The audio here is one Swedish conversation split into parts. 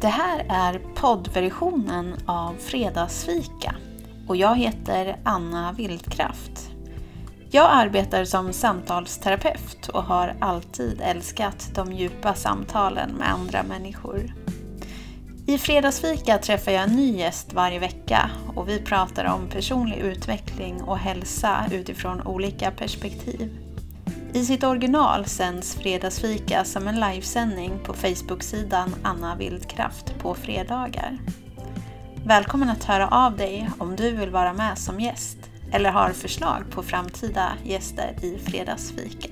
Det här är poddversionen av Fredagsfika och jag heter Anna Wildkraft. Jag arbetar som samtalsterapeut och har alltid älskat de djupa samtalen med andra människor. I Fredagsfika träffar jag en ny gäst varje vecka och vi pratar om personlig utveckling och hälsa utifrån olika perspektiv. I sitt original sänds Fredagsfika som en livesändning på Facebook-sidan Anna Vildkraft på fredagar. Välkommen att höra av dig om du vill vara med som gäst eller har förslag på framtida gäster i Fredagsfika.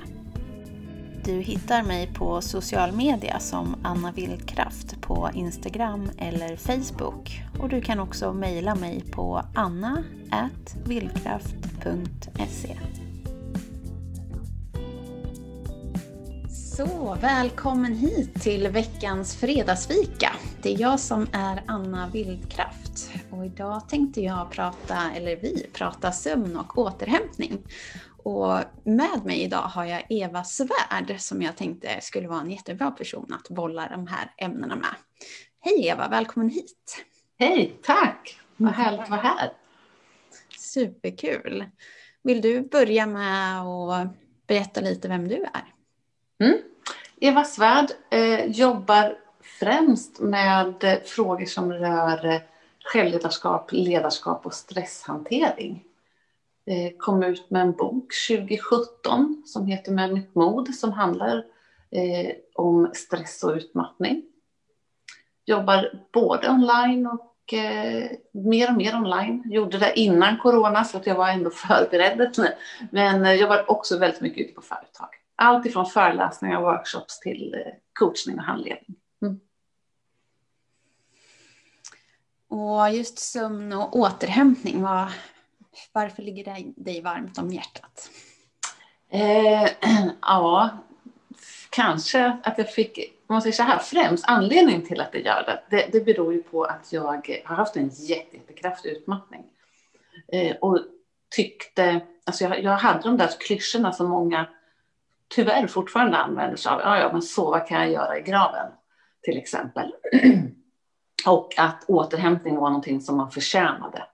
Du hittar mig på social media som Anna Vildkraft på Instagram eller Facebook och du kan också mejla mig på anna.vildkraft.se Så, välkommen hit till veckans fredagsfika. Det är jag som är Anna Vildkraft och idag tänkte jag prata, eller vi prata sömn och återhämtning. Och med mig idag har jag Eva Svärd som jag tänkte skulle vara en jättebra person att bolla de här ämnena med. Hej Eva, välkommen hit! Hej, tack! Vad härligt att vara här. Superkul! Vill du börja med att berätta lite vem du är? Mm. Eva Svärd eh, jobbar främst med eh, frågor som rör eh, självledarskap, ledarskap och stresshantering. Eh, kom ut med en bok 2017 som heter Med mitt mod som handlar eh, om stress och utmattning. Jobbar både online och eh, mer och mer online. Gjorde det innan corona så att jag var ändå förberedd. Men eh, jobbar också väldigt mycket ute på företag. Allt ifrån föreläsningar och workshops till eh, coachning och handledning. Mm. Och just sömn och återhämtning, var, varför ligger det dig varmt om hjärtat? Eh, ja, kanske att jag fick, om man säger så här, främst anledningen till att det gör det, det, det beror ju på att jag har haft en jätte, jättekraftig utmattning. Eh, och tyckte, alltså jag, jag hade de där klyschorna som många tyvärr fortfarande använder sig av. Ja, ja, men så vad kan jag göra i graven? Till exempel. Och att återhämtning var någonting som man förtjänade.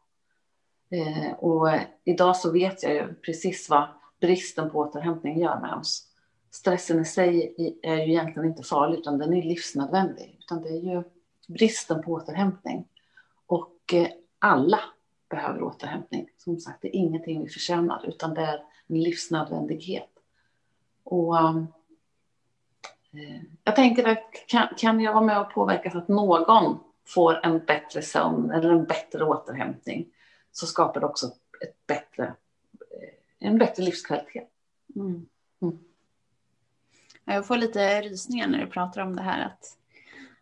Eh, och idag så vet jag ju precis vad bristen på återhämtning gör med oss. Stressen i sig är ju egentligen inte farlig utan den är livsnödvändig. Utan det är ju bristen på återhämtning. Och eh, alla behöver återhämtning. Som sagt, det är ingenting vi förtjänar utan det är en livsnödvändighet. Och, um, eh, jag tänker att kan, kan jag vara med och påverka så att någon får en bättre sömn eller en bättre återhämtning så skapar det också ett bättre, eh, en bättre livskvalitet. Mm. Mm. Jag får lite rysningar när du pratar om det här att,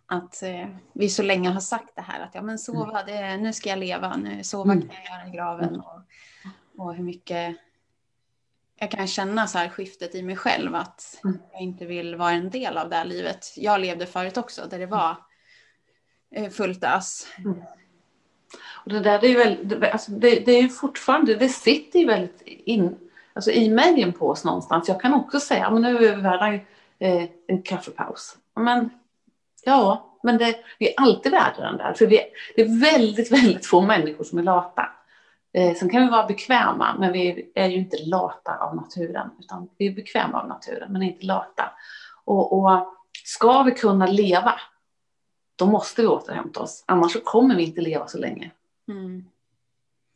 att eh, vi så länge har sagt det här att ja men sova, mm. det, nu ska jag leva, nu sova mm. kan jag göra i graven mm. och, och hur mycket jag kan känna så här skiftet i mig själv att mm. jag inte vill vara en del av det här livet. Jag levde förut också där det var eh, fullt ös. Mm. Och det där är ju väldigt, alltså det, det, är fortfarande, det sitter ju väldigt in, alltså i märgen på oss någonstans. Jag kan också säga, men nu är vi värda eh, en kaffepaus. Men ja, men det, vi är alltid värda den där. För vi, det är väldigt, väldigt få människor som är lata. Eh, sen kan vi vara bekväma, men vi är ju inte lata av naturen, utan vi är bekväma av naturen, men inte lata. Och, och ska vi kunna leva, då måste vi återhämta oss, annars så kommer vi inte leva så länge. Mm.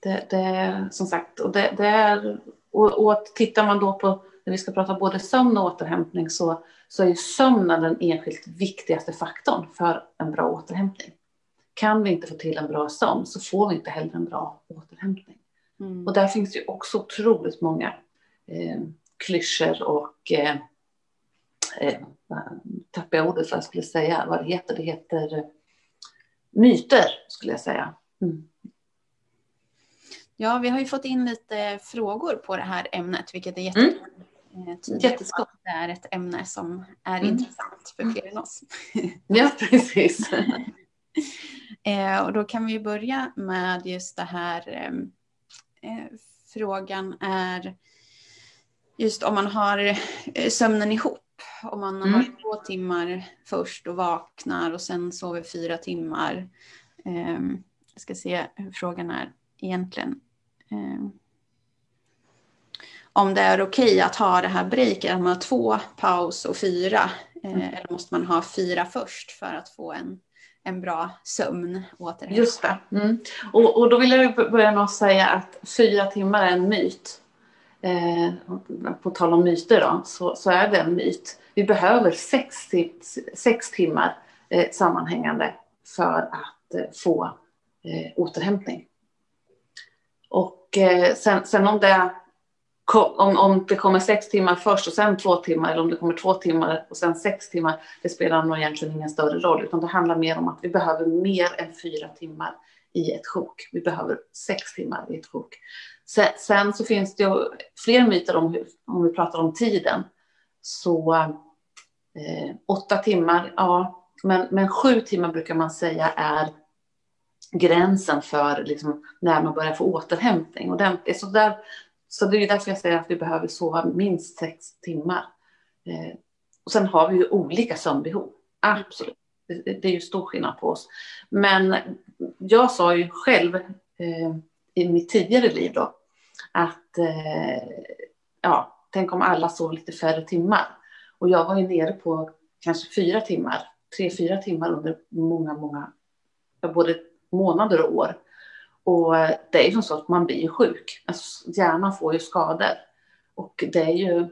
Det, det, som sagt, och det, det är, och, och tittar man då på, när vi ska prata både sömn och återhämtning, så, så är sömnen den enskilt viktigaste faktorn för en bra återhämtning. Kan vi inte få till en bra sömn så får vi inte heller en bra återhämtning. Mm. Och där finns det ju också otroligt många eh, klyschor och eh, eh, tappar jag ordet för jag skulle säga vad det heter. Det heter eh, myter skulle jag säga. Mm. Ja, vi har ju fått in lite frågor på det här ämnet, vilket är jätte mm. Eh, Jätteskott. Det är ett ämne som är mm. intressant för fler än oss. Ja, precis. Eh, och då kan vi börja med just det här. Ehm, eh, frågan är just om man har eh, sömnen ihop om man har mm. två timmar först och vaknar och sen sover fyra timmar. Um, jag ska se hur frågan är egentligen. Um, om det är okej okay att ha det här breaket, att man har två paus och fyra. Eh, mm. Eller måste man ha fyra först för att få en, en bra sömn återhämtning? Just det. Mm. Och, och då vill jag börja med att säga att fyra timmar är en myt. Eh, på tal om myter då, så, så, är det en myt. Vi behöver sex, sex timmar eh, sammanhängande för att eh, få eh, återhämtning. Och eh, sen, sen om det om, om det kommer sex timmar först och sen två timmar eller om det kommer två timmar och sen sex timmar, det spelar nog egentligen ingen större roll, utan det handlar mer om att vi behöver mer än fyra timmar i ett sjok. Vi behöver sex timmar i ett sjok. Sen, sen så finns det ju fler myter om, hur, om vi pratar om tiden. Så eh, åtta timmar, ja, men, men sju timmar brukar man säga är gränsen för liksom, när man börjar få återhämtning. Och den, så där så det är därför jag säger att vi behöver sova minst sex timmar. Eh, och sen har vi ju olika sömnbehov. Absolut. Det, det, är ju stor skillnad på oss. Men jag sa ju själv eh, i mitt tidigare liv då att eh, ja, tänk om alla sov lite färre timmar. Och jag var ju nere på kanske fyra timmar, tre, fyra timmar under många, många, både månader och år. Och det är ju så att man blir sjuk. Alltså, hjärnan får ju skador. Och det är ju,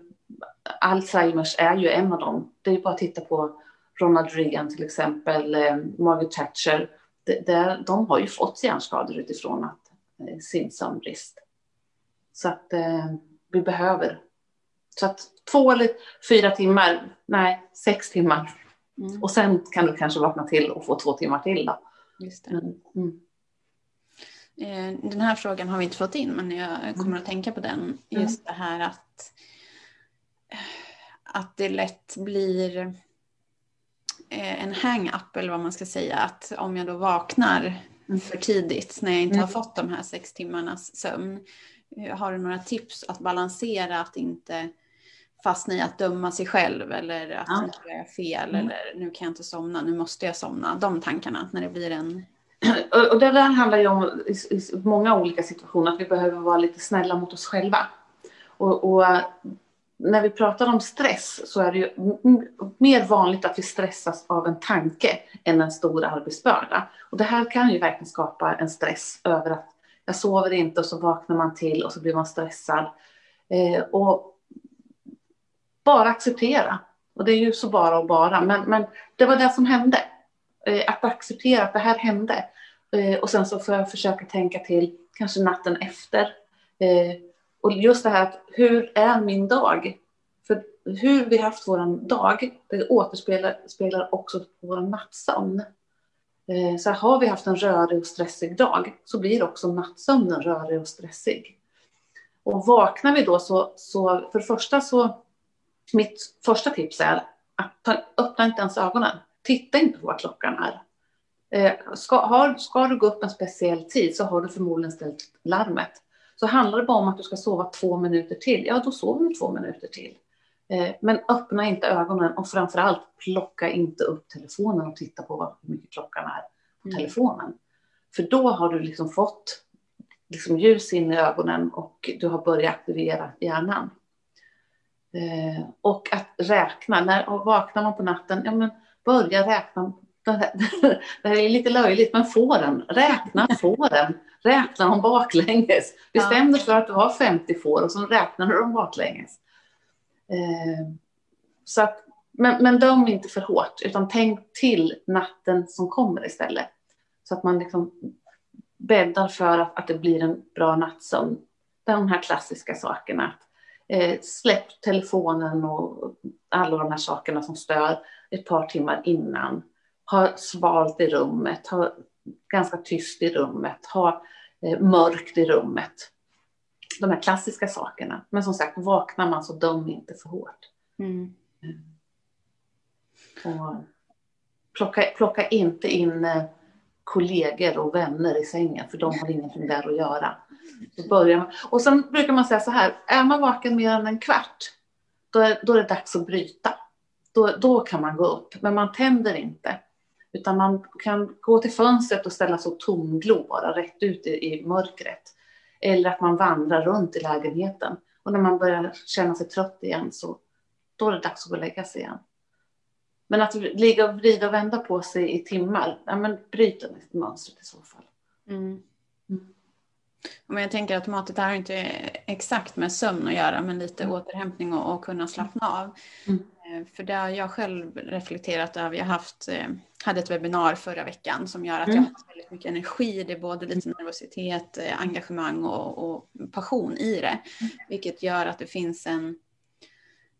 Alzheimers är ju en av dem. Det är ju bara att titta på Ronald Reagan till exempel, eh, Margaret Thatcher. Det, det, de har ju fått hjärnskador utifrån att, eh, sin sömnbrist. Så att eh, vi behöver. Så att två eller fyra timmar, nej, sex timmar. Mm. Och sen kan du kanske vakna till och få två timmar till då. Just det. Mm. Eh, den här frågan har vi inte fått in men jag kommer mm. att tänka på den. Mm. Just det här att, att det lätt blir eh, en hang-up eller vad man ska säga. Att om jag då vaknar mm. för tidigt när jag inte har fått de här sex timmarnas sömn. Eh, har du några tips att balansera att inte fastna i att döma sig själv eller att ja. nu gör jag fel mm. eller nu kan jag inte somna, nu måste jag somna. De tankarna när det blir en och det där handlar ju om i, i många olika situationer att vi behöver vara lite snälla mot oss själva. Och, och, när vi pratar om stress så är det ju mer vanligt att vi stressas av en tanke än en stor arbetsbörda. Och det här kan ju verkligen skapa en stress över att jag sover inte och så vaknar man till och så blir man stressad. Eh, och bara acceptera. Och det är ju så bara och bara, men, men det var det som hände. Eh, att acceptera att det här hände. Eh, och sen så får jag försöka tänka till kanske natten efter. Eh, och just det här att hur är min dag? För hur vi haft vår dag, det återspeglar också på vår nattsömn. Så har vi haft en rörig och stressig dag så blir också nattsömnen rörig och stressig. Och vaknar vi då så, så för det första så, mitt första tips är att ta, öppna inte ens ögonen titta inte på vad klockan är. Eh, ska, har, ska du gå upp en speciell tid så har du förmodligen ställt larmet. Så handlar det bara om att du ska sova två minuter till, ja då sover du två minuter till. Eh, men öppna inte ögonen och framförallt plocka inte upp telefonen och titta på hur mycket klockan är på mm. telefonen. För då har du liksom fått liksom ljus in i ögonen och du har börjat aktivera hjärnan. Eh, och att räkna, när och vaknar man på natten, ja men börja räkna. Det här är lite löjligt, men fåren. Räkna fåren. Räkna dem baklänges. Bestäm dig för att du har 50 får och så räknar du dem baklänges. Eh, så att, men, men döm inte för hårt, utan tänk till natten som kommer istället. Så att man liksom bäddar för att, att det blir en bra nattsömn. De här klassiska sakerna. Eh, släpp telefonen och alla de här sakerna som stör ett par timmar innan. Ha svalt i rummet, ha ganska tyst i rummet, ha eh, mörkt i rummet. De här klassiska sakerna. Men som sagt, vaknar man så döm inte för hårt. Mm. Och plocka, plocka inte in eh, kollegor och vänner i sängen, för de har ingenting där att göra. Så börjar man. Och sen brukar man säga så här, är man vaken mer än en kvart, då är, då är det dags att bryta. Då, då kan man gå upp. Men man tänder inte. Utan man kan gå till fönstret och ställa så tomglo bara rätt ut i, i mörkret. Eller att man vandrar runt i lägenheten. Och när man börjar känna sig trött igen så då är det dags att gå och lägga sig igen. Men att ligga och vrida och vända på sig i timmar, ja men bryt mönstret i så fall. Mm. Men jag tänker att det har inte exakt med sömn att göra, men lite mm. återhämtning och, och, kunna slappna av. Mm. Eh, för det har jag själv reflekterat över. Jag haft, eh, hade ett webbinar förra veckan som gör att mm. jag har väldigt mycket energi. Det är både lite nervositet, eh, engagemang och, och passion i det. Mm. Vilket gör att det finns en,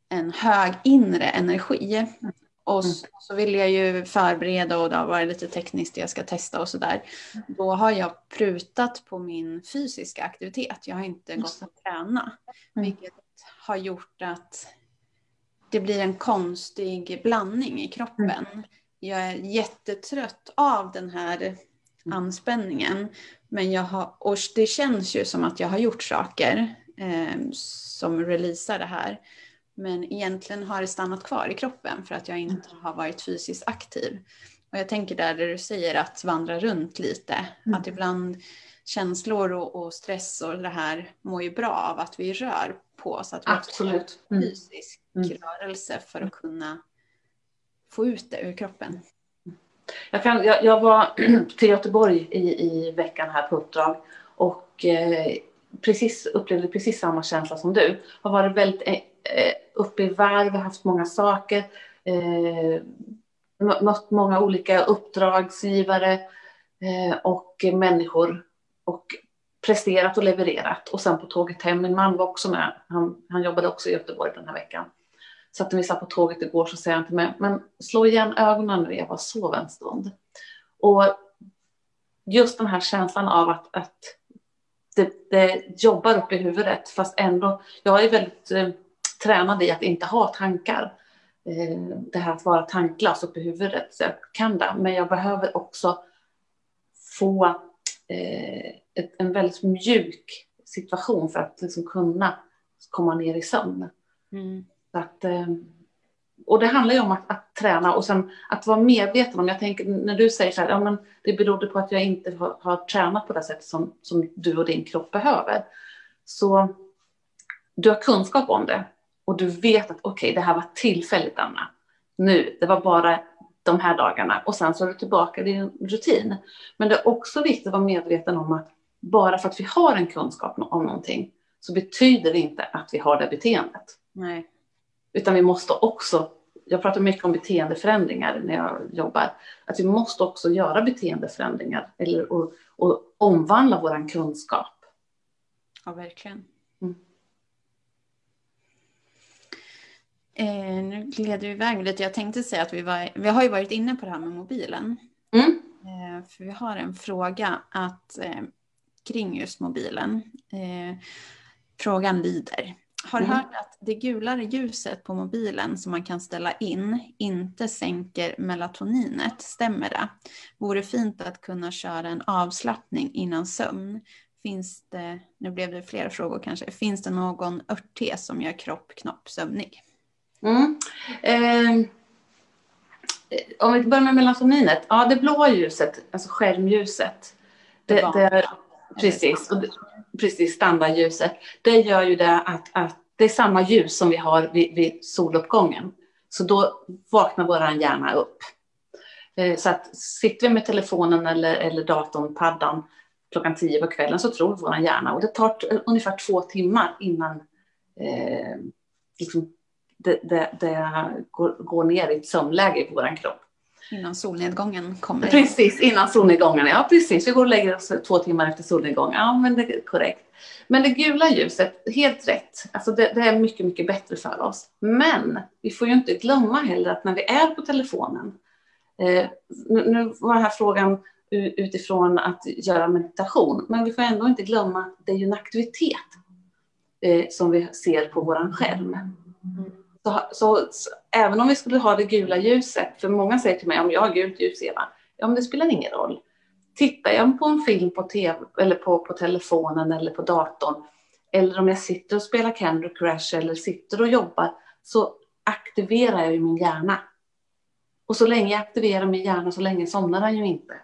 en hög inre energi. Mm. Och så, så vill jag ju förbereda och det har varit lite tekniskt jag ska testa och sådär. Då har jag prutat på min fysiska aktivitet. Jag har inte gått att träna. Mm. Vilket har gjort att det blir en konstig blandning i kroppen. Mm. Jag är jättetrött av den här mm. anspänningen. Men jag har, och det känns ju som att jag har gjort saker eh, som releasar det här. Men egentligen har det stannat kvar i kroppen för att jag inte mm. har varit fysiskt aktiv. Och jag tänker där, där du säger att vandra runt lite, mm. att ibland känslor och, och, stress och det här mår ju bra av att vi rör på oss. Att vi Absolut. Mm. Mm. rörelse för att kunna få ut det ur kroppen. Jag, kan, jag, jag var till Göteborg i, i veckan här på uppdrag och eh, precis, upplevde precis samma känsla som du. Har varit väldigt eh, uppe i varv, haft många saker, eh, mött många olika uppdragsgivare eh, och människor och presterat och levererat. Och sen på tåget hem, min man var också med, han, han jobbade också i Göteborg den här veckan. Så att när vi satt på tåget igår så säger han till mig, men slå igen ögonen nu Eva, sov en stund. Och just den här känslan av att, att det, det jobbar upp i huvudet, fast ändå, jag är väldigt eh, tränad i att inte ha tankar. Eh, det här att vara tanklös upp i huvudet, så jag kan det, men jag behöver också få eh, en väldigt mjuk situation för att liksom kunna komma ner i sömn. Mm. Att, eh, och det handlar ju om att, att, träna och sen att vara medveten om, jag tänker när du säger så här, ja men det berodde på att jag inte har, har tränat på det sätt som, som du och din kropp behöver. Så du har kunskap om det och du vet att okej, okay, det här var tillfälligt Anna. Nu, det var bara de här dagarna och sen så är du tillbaka i din rutin. Men det är också viktigt att vara medveten om att bara för att vi har en kunskap om någonting så betyder det inte att vi har det beteendet. Nej. Utan vi måste också, jag pratar mycket om beteendeförändringar när jag jobbar, att vi måste också göra beteendeförändringar eller och, och omvandla vår kunskap. Ja, verkligen. Mm. Eh, nu gled du iväg lite. Jag tänkte säga att vi, var, vi har ju varit inne på det här med mobilen. Mm. Eh, för vi har en fråga att, eh, kring just mobilen. Eh, frågan lyder. Har mm. hört att det gulare ljuset på mobilen som man kan ställa in inte sänker melatoninet. Stämmer det? Vore fint att kunna köra en avslappning innan sömn. Finns det, nu blev det fler frågor kanske, finns det någon örtte som gör kropp, knopp sömnig? Mm. Eh, om vi börjar med melatoninet. Ja, det blåa ljuset, alltså skärmljuset. Det, det, precis, och det, precis, standardljuset. Det gör ju det att, att det är samma ljus som vi har vid, vid soluppgången. Så då vaknar vår hjärna upp. Eh, så att sitter vi med telefonen eller, eller datorn, paddan, klockan tio på kvällen så tror vår hjärna och det tar ungefär två timmar innan eh, liksom det, det, det går, går, ner i ett sömnläge i vår kropp. Innan solnedgången kommer. Precis, innan solnedgången. Ja, precis. Vi går och lägger oss två timmar efter solnedgången. Ja, men det är korrekt. Men det gula ljuset, helt rätt. Alltså det, det, är mycket, mycket bättre för oss. Men vi får ju inte glömma heller att när vi är på telefonen. Eh, nu, nu var den här frågan utifrån att göra meditation. Men vi får ändå inte glömma att det är ju en aktivitet eh, som vi ser på vår skärm. Mm. Så, så, så, även om vi skulle ha det gula ljuset, för många säger till mig om jag har gult ljus Eva, ja men det spelar ingen roll. Tittar jag på en film på tv eller på, på telefonen eller på datorn eller om jag sitter och spelar Candy Crush eller sitter och jobbar så aktiverar jag ju min hjärna. Och så länge jag aktiverar min hjärna så länge somnar den ju inte.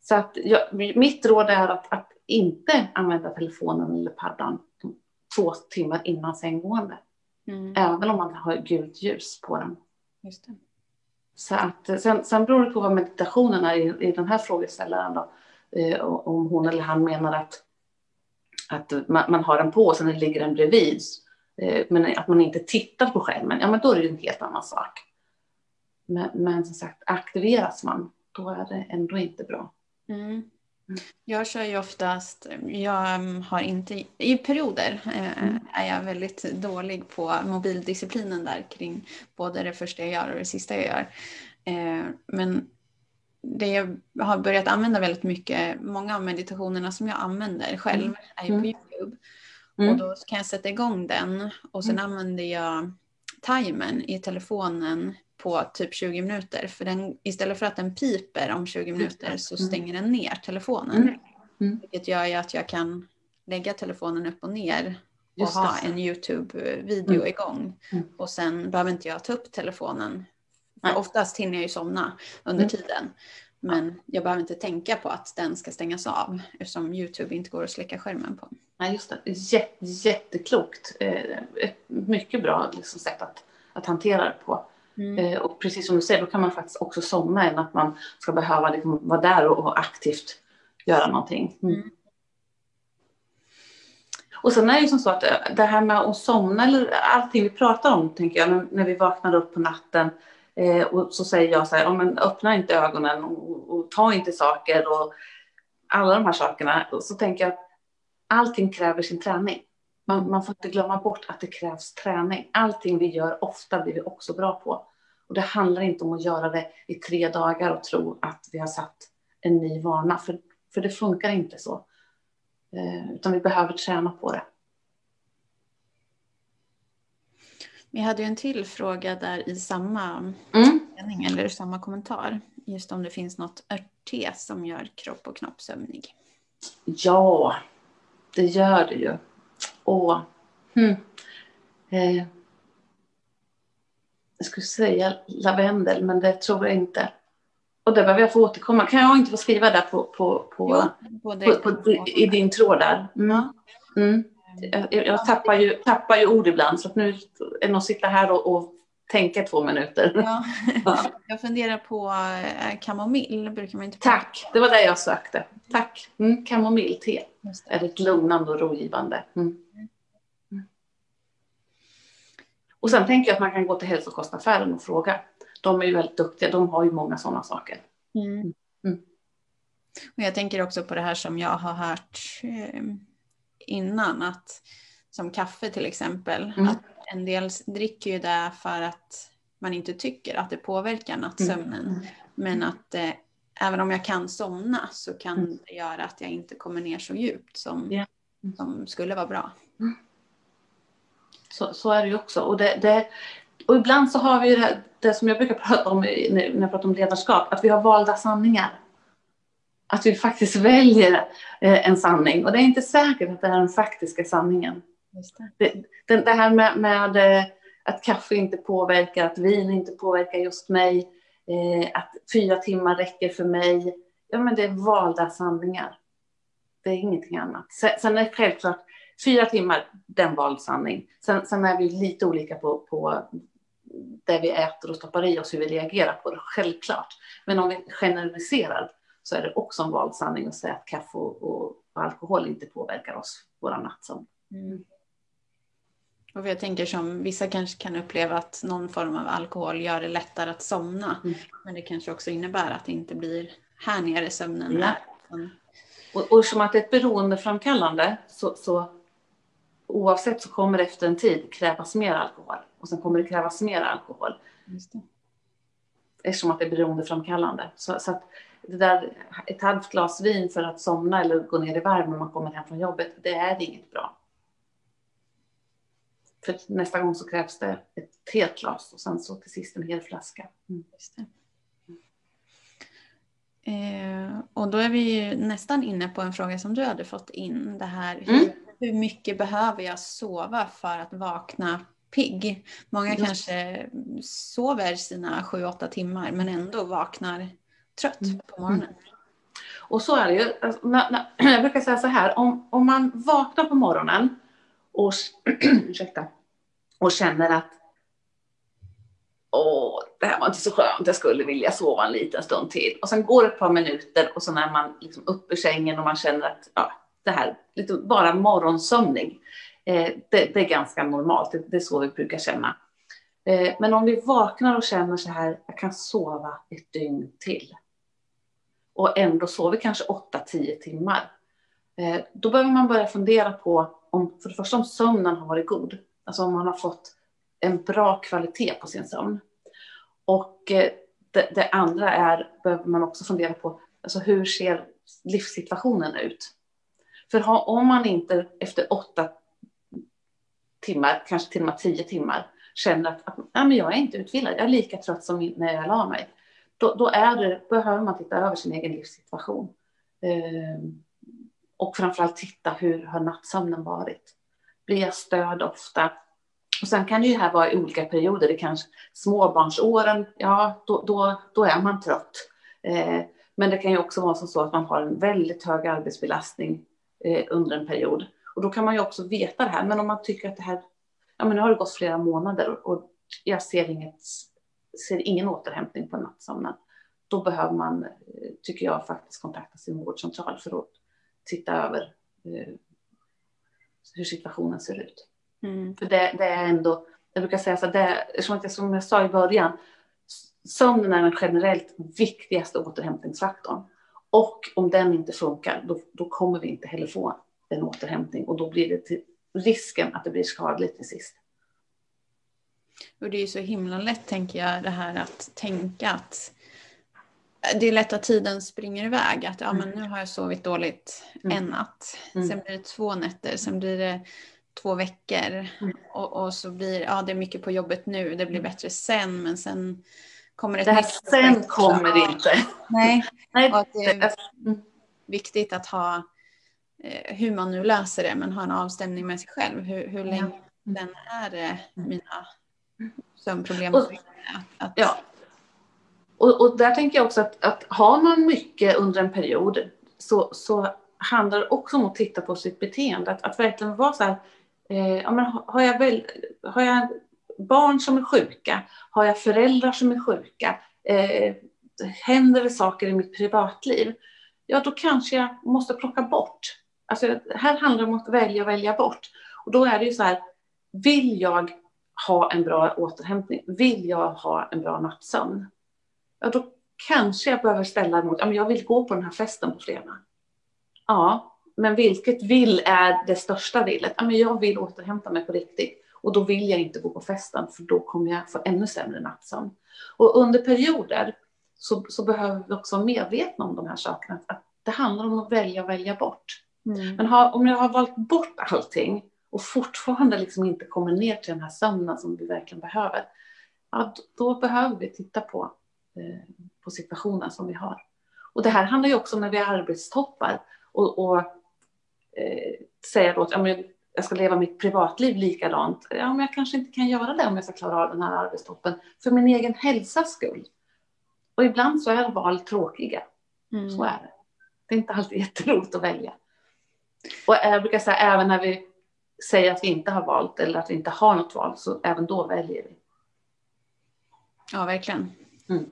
Så att jag, mitt råd är att, att inte använda telefonen eller paddan två timmar innan sänggående. Mm. Även om man har gult ljus på den. Just det. Så att, sen, sen beror det på vad meditationen är i, i den här frågeställaren. Då. Eh, om hon eller han menar att, att man, man har den på och sen ligger den bredvid. Eh, men att man inte tittar på skärmen, ja men då är det en helt annan sak. Men, men som sagt, aktiveras man, då är det ändå inte bra. Mm. Jag kör ju oftast, jag mm, har inte, i perioder eh, mm. är jag väldigt dålig på mobildisciplinen där kring både det första jag gör och det sista jag gör. Eh, men det jag har börjat använda väldigt mycket, många av meditationerna som jag använder själv mm. är ju på mm. Youtube. Mm. Och då kan jag sätta igång den och sen använder jag timern i telefonen på typ 20 minuter. För den, istället för att den piper om 20 minuter så mm. stänger den ner telefonen. Mm. Mm. Vilket gör ju att jag kan lägga telefonen upp och ner och ha en YouTube-video mm. igång. Mm. Och sen behöver inte jag ta upp telefonen. För oftast hinner jag ju somna under tiden. Men jag behöver inte tänka på att den ska stängas av eftersom YouTube inte går att släcka skärmen på. Nej, just det. Jätte, jätteklokt. Eh, ett mycket bra liksom, sätt att, att hantera det på. Mm. Eh, och precis som du säger, då kan man faktiskt också somna än att man ska behöva liksom vara där och, aktivt göra någonting. Mm. mm. Och sen är det ju som så att eh, det här med att somna, eller allting vi pratar om, tänker jag, när vi vaknar upp på natten eh, och så säger jag så här, ja, men öppna inte ögonen och, och, ta inte saker och alla de här sakerna. Och så tänker jag, allting kräver sin träning. Man, man får inte glömma bort att det krävs träning. Allting vi gör ofta blir vi också bra på. Och det handlar inte om att göra det i tre dagar och tro att vi har satt en ny vana, för, för det funkar inte så. Eh, utan vi behöver träna på det. Vi hade ju en till fråga där i samma mm. mening, eller samma kommentar. Just om det finns något örtte som gör kropp och knopp sömnig. Ja, det gör det ju. Och, hmm, eh, jag skulle säga lavendel, men det tror jag inte. Och det behöver jag få återkomma. Kan jag inte få skriva där på, på, på, jo, på, på i din tråd där? Mm. Mm. Jag, jag, tappar, ju, tappar ju ord ibland, så att nu är det nog sitta här och, och tänka två minuter. Ja. Jag funderar på eh, kamomill. Brukar man inte Tack, det var det jag sökte. Tack. Mm, kamomillte är ett lugnande och rogivande. Mm. Och sen tänker jag att man kan gå till hälsokostaffären och fråga. De är ju väldigt duktiga, de har ju många sådana saker. Mm. Mm. Och jag tänker också på det här som jag har hört eh, innan, att som kaffe till exempel, mm. att en del dricker ju det för att man inte tycker att det påverkar nattsömnen. Mm. Men att eh, även om jag kan somna så kan mm. det göra att jag inte kommer ner så djupt som, yeah. som skulle vara bra. Mm. Så, så är det ju också. Och, det, det, och ibland så har vi det, det som jag brukar prata om när jag pratar om ledarskap, att vi har valda sanningar. Att vi faktiskt väljer eh, en sanning. Och det är inte säkert att det är den faktiska sanningen. Det. Det, det, här med, med, eh, att kaffe inte påverkar, att vin inte påverkar just mig, eh, att fyra timmar räcker för mig. Ja, men det är valda sanningar. Det är ingenting annat. Sen, sen är det självklart fyra timmar, den vald sanning. Sen, sen är vi lite olika på, på det vi äter och stoppar i oss, hur vi reagerar på det, självklart. Men om vi generaliserar så är det också en vald sanning att säga att kaffe och, och, alkohol inte påverkar oss, våra nattsömn. Mm. Och jag tänker som vissa kanske kan uppleva att någon form av alkohol gör det lättare att somna. Mm. Men det kanske också innebär att det inte blir här nere sömnen ja. är. Och, och som att det är ett beroendeframkallande så, så oavsett så kommer det efter en tid krävas mer alkohol och sen kommer det krävas mer alkohol. Just det. Eftersom att det är beroendeframkallande. Så, så att det där, ett halvt glas vin för att somna eller gå ner i varv när man kommer hem från jobbet, det är inget bra. För nästa gång så krävs det ett helt glas och sen så till sist en hel flaska. Mm. Eh, och då är vi nästan inne på en fråga som du hade fått in. Det här hur, mm hur mycket behöver jag sova för att vakna pigg. Många Just. kanske sover sina sju, åtta timmar men ändå vaknar trött mm. på morgonen. Mm. Och så är det ju. Alltså, när, när, jag brukar säga så här, om, om man vaknar på morgonen och, ursäkta, och känner att åh, det här var inte så skönt, jag skulle vilja sova en liten stund till. Och sen går det ett par minuter och så när man liksom upp ur sängen och man känner att ja, det här, lite bara morgonsömning, eh, det, det, är ganska normalt, det, det, är så vi brukar känna. Eh, men om vi vaknar och känner så här, jag kan sova ett dygn till. Och ändå sover kanske 8-10 timmar, eh, då behöver man börja fundera på om, för det första om sömnen har varit god, alltså om man har fått en bra kvalitet på sin sömn. Och eh, det, det, andra är, behöver man också fundera på, alltså hur ser livssituationen ut? För ha, om man inte efter åtta timmar, kanske till och med tio timmar, känner att, att ja, men jag är inte utvilad, jag är lika trött som när jag la mig. Då, då är det, behöver man titta över sin egen livssituation. Eh, och framförallt titta hur har nattsömnen varit? Blir jag störd ofta? Och sen kan det ju här vara i olika perioder. Det kanske småbarnsåren, ja då, då, då är man trött. Eh, men det kan ju också vara som så att man har en väldigt hög arbetsbelastning eh, under en period. Och då kan man ju också veta det här. Men om man tycker att det här, ja men nu har det gått flera månader och jag ser, inget, ser ingen återhämtning på nattsömnen. Då behöver man, eh, tycker jag, faktiskt kontakta sin vårdcentral för att titta över eh, hur situationen ser ut. Mm. För det, det, är ändå, jag brukar säga så det, som jag, som jag sa i början, sömnen är den generellt viktigaste återhämtningsfaktorn. Och om den inte funkar, då, då kommer vi inte heller få en återhämtning och då blir det till risken att det blir skadligt till sist. Och det är ju så himla lätt, tänker jag, det här att tänka att det är lätt att tiden springer iväg. Att ja, men mm. nu har jag sovit dåligt mm. en natt. Mm. Sen blir det två nätter. Sen blir det två veckor. Mm. Och, och, så blir ja, det är mycket på jobbet nu. Det blir mm. bättre sen. Men sen kommer det Det här sen kommer det inte. Nej. Nej. Och det är viktigt att ha eh, hur man nu löser det. Men ha en avstämning med sig själv. Hur, hur länge ja. den är eh, mina sömnproblem. Och, att, att, ja. Och, och, där tänker jag också att, att har man mycket under en period så, så handlar det också om att titta på sitt beteende. Att, att verkligen vara så här, eh, ja, men har, jag väl, har jag barn som är sjuka? Har jag föräldrar som är sjuka? Eh, händer det saker i mitt privatliv? Ja, då kanske jag måste plocka bort. Alltså, här handlar det om att välja och välja bort. Och då är det ju så här, vill jag ha en bra återhämtning? Vill jag ha en bra nattsömn? Ja, då kanske jag behöver ställa emot, ja, men jag vill gå på den här festen på fredag. Ja, men vilket vill är det största villet? Ja, men jag vill återhämta mig på riktigt och då vill jag inte gå på festen för då kommer jag få ännu sämre nattsömn. Och under perioder så, så behöver vi också vara medvetna om de här sakerna. Att det handlar om att välja och välja bort. Mm. Men ha, om jag har valt bort allting och fortfarande liksom inte kommer ner till den här sömnen som vi verkligen behöver, ja, då, då behöver vi titta på, på situationen som vi har. Och det här handlar ju också om när vi har arbetstoppar och, och eh, säger då att ja, men jag ska leva mitt privatliv likadant. Ja, men jag kanske inte kan göra det om jag ska klara av den här arbetstoppen för min egen hälsas skull. Och ibland så är val tråkiga. Mm. Så är det. Det är inte alltid jätteroligt att välja. Och jag brukar säga även när vi säger att vi inte har valt eller att vi inte har något val, så även då väljer vi. Ja, verkligen. Mm.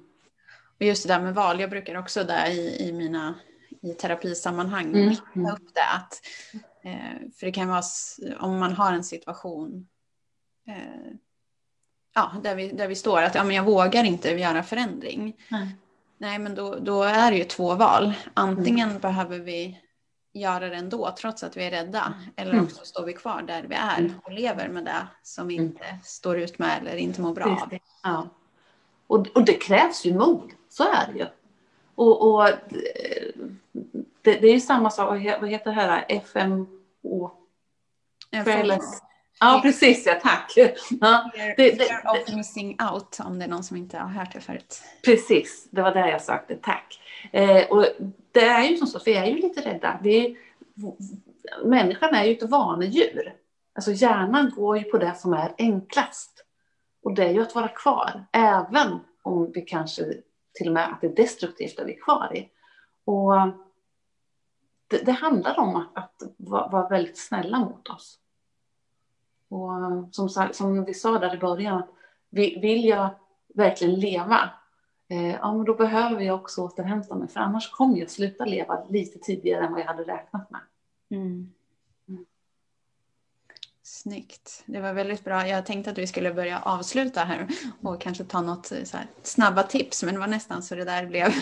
Och just det där med val, jag brukar också där i, i mina i terapisammanhang mm. ta upp det. Att, eh, för det kan vara om man har en situation eh, ja, där, vi, där vi står att ja, men jag vågar inte göra förändring. Mm. Nej, men då, då är det ju två val. Antingen mm. behöver vi göra det ändå trots att vi är rädda. Eller mm. också står vi kvar där vi är mm. och lever med det som vi mm. inte står ut med eller inte mår bra av. Ja. Och, och det krävs ju mod, så är det ju. Och, och det, det, är ju samma sak, vad heter det här, FMO? Fearless. Ja, precis ja, tack. Ja, det, det, of missing out, om det är någon som inte har hört det förut. Precis, det var där jag sökte, tack. Eh, och det är ju som så, för vi är ju lite rädda. Vi, människan är ju ett vanedjur. Alltså hjärnan går ju på det som är enklast. Och det är ju att vara kvar, även om vi kanske till och med att det är destruktivt det vi är kvar i. Och det, det handlar om att, att vara, vara väldigt snälla mot oss. Och som, som vi sa där i början, vill jag verkligen leva, eh, ja men då behöver jag också återhämta mig, för annars kommer jag sluta leva lite tidigare än vad jag hade räknat med. Mm. Snyggt. Det var väldigt bra. Jag tänkte att vi skulle börja avsluta här och kanske ta något så här, snabba tips, men det var nästan så det där blev.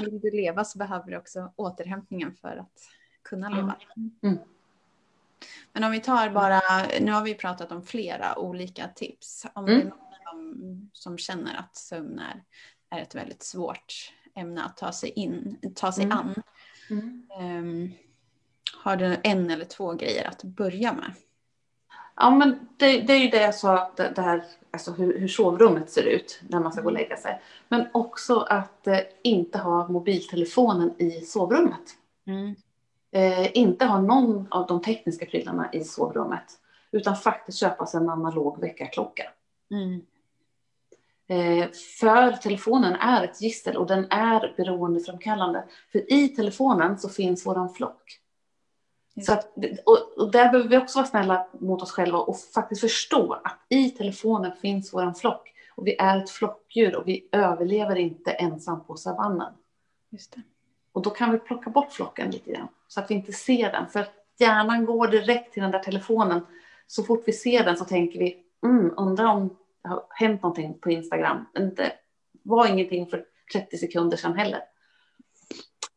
Vill du leva så behöver du också återhämtningen för att kunna leva. Mm. Men om vi tar bara, nu har vi pratat om flera olika tips. Om mm. det är någon som, som känner att sömn är, är ett väldigt svårt ämne att ta sig, in, ta sig mm. an. Um, har du en eller två grejer att börja med? Ja, men det, det är ju det jag sa, det, det här, alltså hur, hur sovrummet ser ut när man ska gå och lägga sig. Men också att eh, inte ha mobiltelefonen i sovrummet. Mm. Eh, inte ha någon av de tekniska prylarna i sovrummet. Utan faktiskt köpa sig en analog väckarklocka. Mm. Eh, för telefonen är ett gissel och den är beroendeframkallande. För i telefonen så finns våran flock. Så att, och, och, där behöver vi också vara snälla mot oss själva och faktiskt förstå att i telefonen finns våran flock. Och vi är ett flockdjur och vi överlever inte ensam på savannen. Just det. Och då kan vi plocka bort flocken lite grann så att vi inte ser den. För hjärnan går direkt till den där telefonen. Så fort vi ser den så tänker vi, mm, undrar om det har hänt någonting på Instagram. Men det var ingenting för 30 sekunder sedan heller.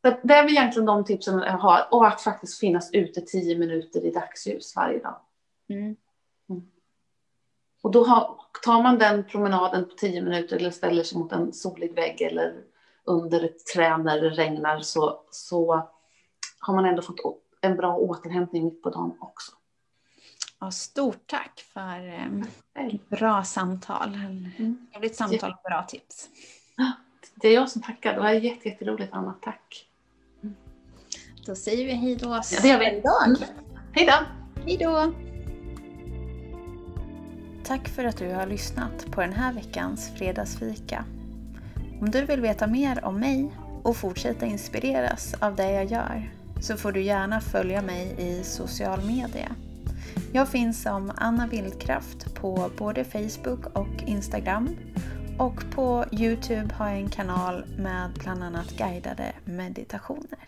Så det är väl egentligen de tipsen jag har. Och att faktiskt finnas ute 10 minuter i dagsljus varje dag. Mm. Mm. Och då har, tar man den promenaden på 10 minuter eller ställer sig mot en solig vägg eller under ett träd när det regnar så, så har man ändå fått en bra återhämtning mitt på dagen också. Ja, stort tack för eh, bra samtal. Mm. Trevligt samtal och bra tips. Det är jag som tackar. Det var jätteroligt Anna. Tack. Då säger vi hej då. Ja, det gör vi. Mm. Hej då. Hej då. Tack för att du har lyssnat på den här veckans fredagsfika. Om du vill veta mer om mig och fortsätta inspireras av det jag gör så får du gärna följa mig i social media. Jag finns som Anna Vildkraft på både Facebook och Instagram och på Youtube har jag en kanal med bland annat guidade meditationer.